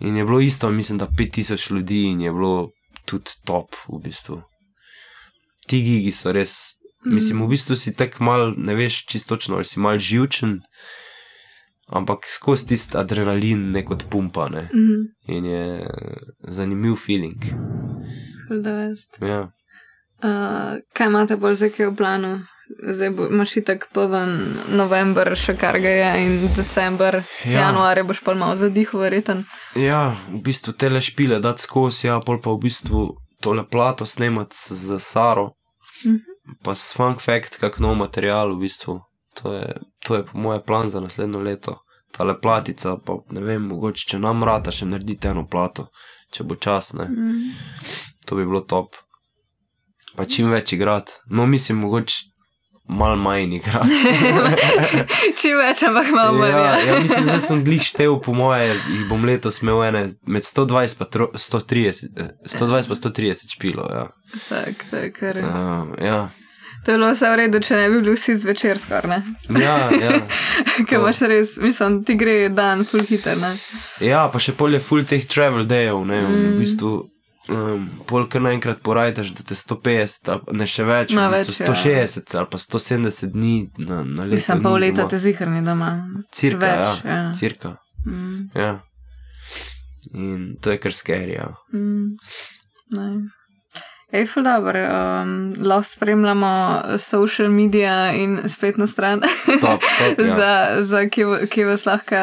In je bilo isto, mislim, da 5000 ljudi in je bilo tudi top v bistvu. Ti gigi so res, mislim, v bistvu si tek mal, ne veš čistočno, ali si mal živčen, ampak skozi tisti adrenalin nek od pumpa, ne. Mhm. In je zanimiv feeling. Da. Ja. Uh, kaj imate bolj zdaj kaj v planu? Zdaj bo, imaš itak poven november, še kar ga je, in december, ja. Ja. januar je boš pa malo zadihal, verjeten. Ja, v bistvu te le špile dati skozi, ja, pol pa v bistvu tole plato snemati z z Saro, Mhm. pa s Funk Fact, kak nov material, v bistvu. To je, to je po moje plan za naslednjo leto. Tale platica, pa ne vem, mogoče če nam rata še narediti eno plato, če bo čas, ne. Mm. To bi bilo top. Pa čim več igrati. No, mislim, mogoče mal manj igrati. Čim več, ampak malo manj. ja, Ja, ja, mislim, da sem glih štev, po moje, jih bom letos imel ene med 120 pa tro, 130, eh, 120 pa 130 špilov. Ja. tak, je kar. Uh, ja. To je bilo vse v redu, če ne bi bil vsi zvečer skoraj? Ja, ja. Ker imaš res, mislim, ti gre dan full hiter, ne? ja, pa še polje full teh travel dayov, ne, mm. v bistvu. Um, pol kar naenkrat porajtaš, da te 150, ali pa ne še več, Ma v bistvu več, ja. 160 ali pa 170 dni na, na leto. Mislim, pol leta doma. te zihrni doma. Cirka, več, ja, ja. cirka. Mm, Ja. In to je kar scary, ja. mm, ne. Ej, ful dobro, um, lahko spremljamo social media in spletno stran, Top, top, ja. za, za ki, ki vas lahko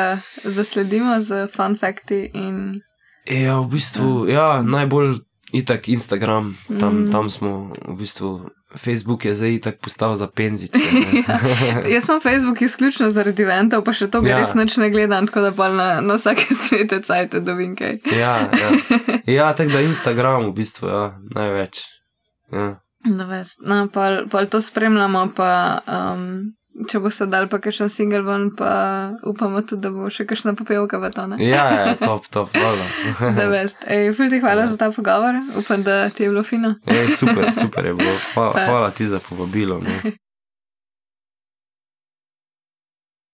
zasledimo z fun facti in Ja, v bistvu, ja, najbolj itak Instagram, tam, Mm. tam smo, v bistvu, Facebook je zdaj itak postal za penziče. ne. Jaz sem Facebook izključno zaradi eventov, pa še to Ja. res nič ne gledam, tako da pa na, na vsake svete cajte dobim kaj. ja, ja. ja tako da Instagram v bistvu, ja, največ. Ja. No, vest. no pol, pol to spremljamo, pa um, če bo se dal pa kakšen single ven, pa upamo tudi, da bo še kakšna popevka v to. ne? ja, ja, top, top, hvala. Da, vest. Ej, ful ti hvala za ta pogovor, upam, da ti je bilo fino. Ej, super, super je bilo. Hvala, hvala ti za povabilo. Ne.